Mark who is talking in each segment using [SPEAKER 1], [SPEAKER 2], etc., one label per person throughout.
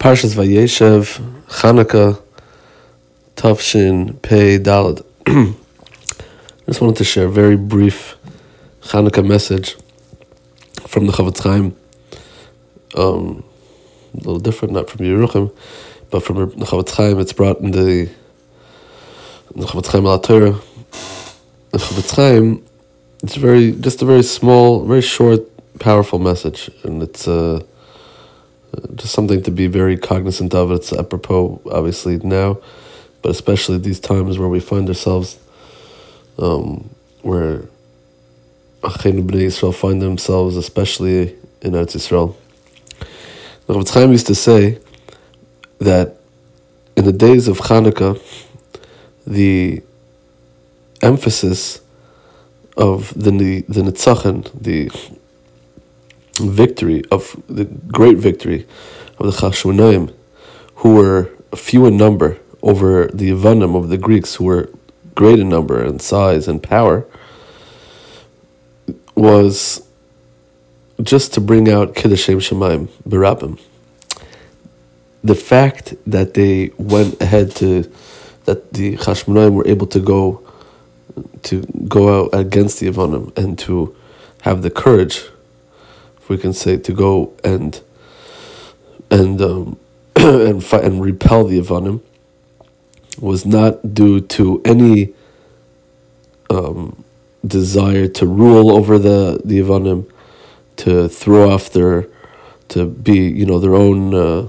[SPEAKER 1] Parshas Vayeshev, Chanukah, Tafshin, Pei, Dalad. I just wanted to share a very brief Chanukah message from the Chofetz Chaim. Um, a little different, not from Yeruchim, but from the Chofetz Chaim. It's brought in the, in the Chofetz Chaim Torah. The Chofetz Chaim, it's very, just a very small, very short, powerful message, and it's uh, just something to be very cognizant of. It's apropos, obviously, now, but especially these times where we find ourselves, um, where Achenu B'nai Yisrael find themselves, especially in Eretz. The Chofetz Chaim used to say that in the days of Hanukkah, the emphasis of the the Nitzachan, the victory of the great victory of the Chashmonaim, who were few in number over the Ivanim of the Greeks, who were great in number and size and power, was just to bring out Kiddushem Shemaim, Barabim. The fact that they went ahead to, that the Chashmonaim were able to go, to go out against the Ivanim and to have the courage we can say, to go and and um, and fight and repel the Ivanim was not due to any um, desire to rule over the the Ivanim, to throw off their, to be you know their own, uh,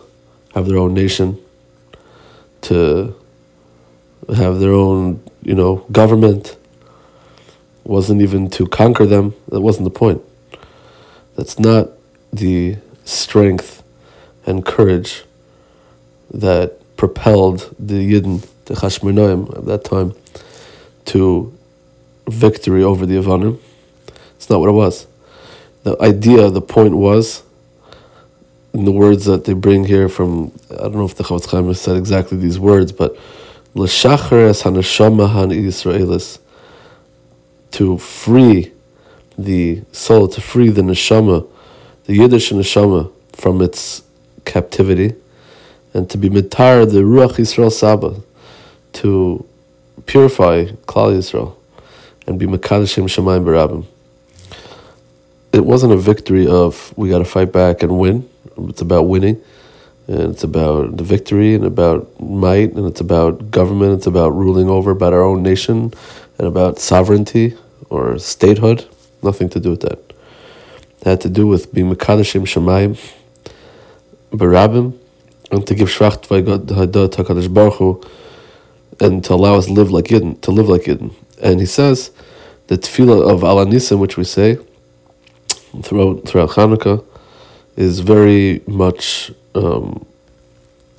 [SPEAKER 1] have their own nation, to have their own you know government. Wasn't even to conquer them. That wasn't the point. That's not the strength and courage that propelled the Yidden, the Chashmonaim at that time, to victory over the Avanim. It's not what it was. The idea, the point was, in the words that they bring here from, I don't know if the Chofetz Chaim said exactly these words, but L'shacher es haneshama han Yisraelis, to free the soul, to free the neshama, the Yiddish neshama, from its captivity, and to be mitar the Ruach Yisrael Saba, to purify Klal Yisrael, and be Makadashim Shemayim Barabim. It wasn't a victory of we got to fight back and win. It's about winning, and it's about the victory, and about might, and it's about government. It's about ruling over about our own nation, and about sovereignty or statehood. Nothing to do with that. It had to do with being Mekadashim Shemayim, Barabim, and to give Shvach Hadat HaKadosh Baruch Hu, and to allow us to live like Yidden, to live like Yidden. And he says, the tefillah of Al HaNissim, which we say throughout throughout Hanukkah, is very much um,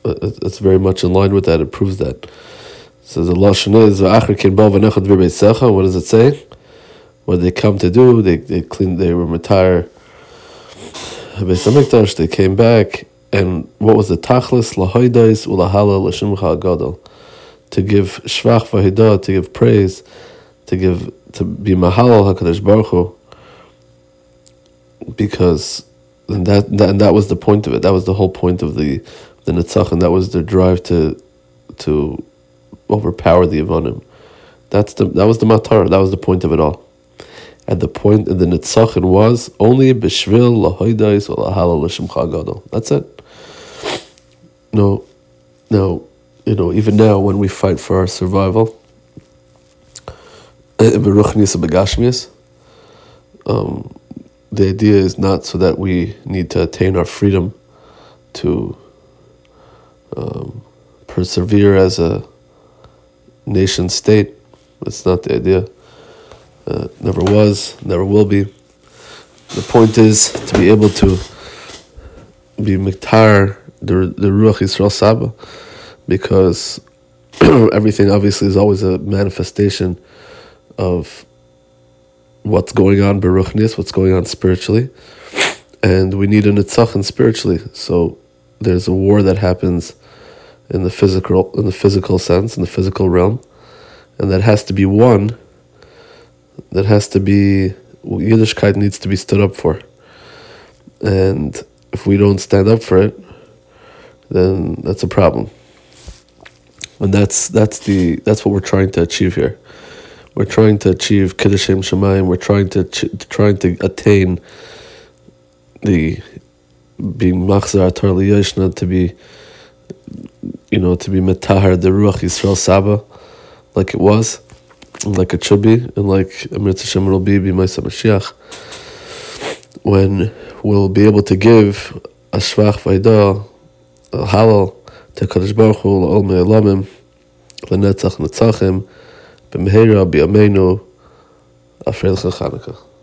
[SPEAKER 1] it's very much in line with that. It proves that. Says the lashon is What does it say? What they come to do. They they clean. They were Hamikdash. They came back, and what was the tachlis lahoidais ulahala l'shimcha gadol, to give shvach v'hidah, to give praise, to give to be mahalal hakadosh baruch Hu, because and that, that and that was the point of it. That was the whole point of the the netzach, and that was their drive to to overpower the Ivanim. That's the that was the matar. That was the point of it all at the point in the Nitzachin was only Bishvil Lahoidais or Lahala Lashimcha. That's it. No, no, you know, even now when we fight for our survival, um, the idea is not so that we need to attain our freedom to um, persevere as a nation state. That's not the idea. Uh, never was, never will be. The point is to be able to be miktar the the ruach Yisrael Saba, because everything obviously is always a manifestation of what's going on beruchnis, what's going on spiritually, and we need an nitzachon spiritually. So there's a war that happens in the physical in the physical sense in the physical realm, and that has to be won that has to be Yiddishkeit needs to be stood up for. And if we don't stand up for it, then that's a problem. And that's that's the that's what we're trying to achieve here. We're trying to achieve Kiddushem Shemayim. We're trying to trying to attain the being Machzar Yeshna to be you know to be Metahar the Ruach Yisrael Saba like it was like it should be and like Amir Hashem will be be Mashiach when we'll be able to give a Shvach Vaidah a Halal to Kadosh Baruch Hu La'ol Me'elamim L'netzach Netzachim B'mehera B'yameinu Afreil Chanukah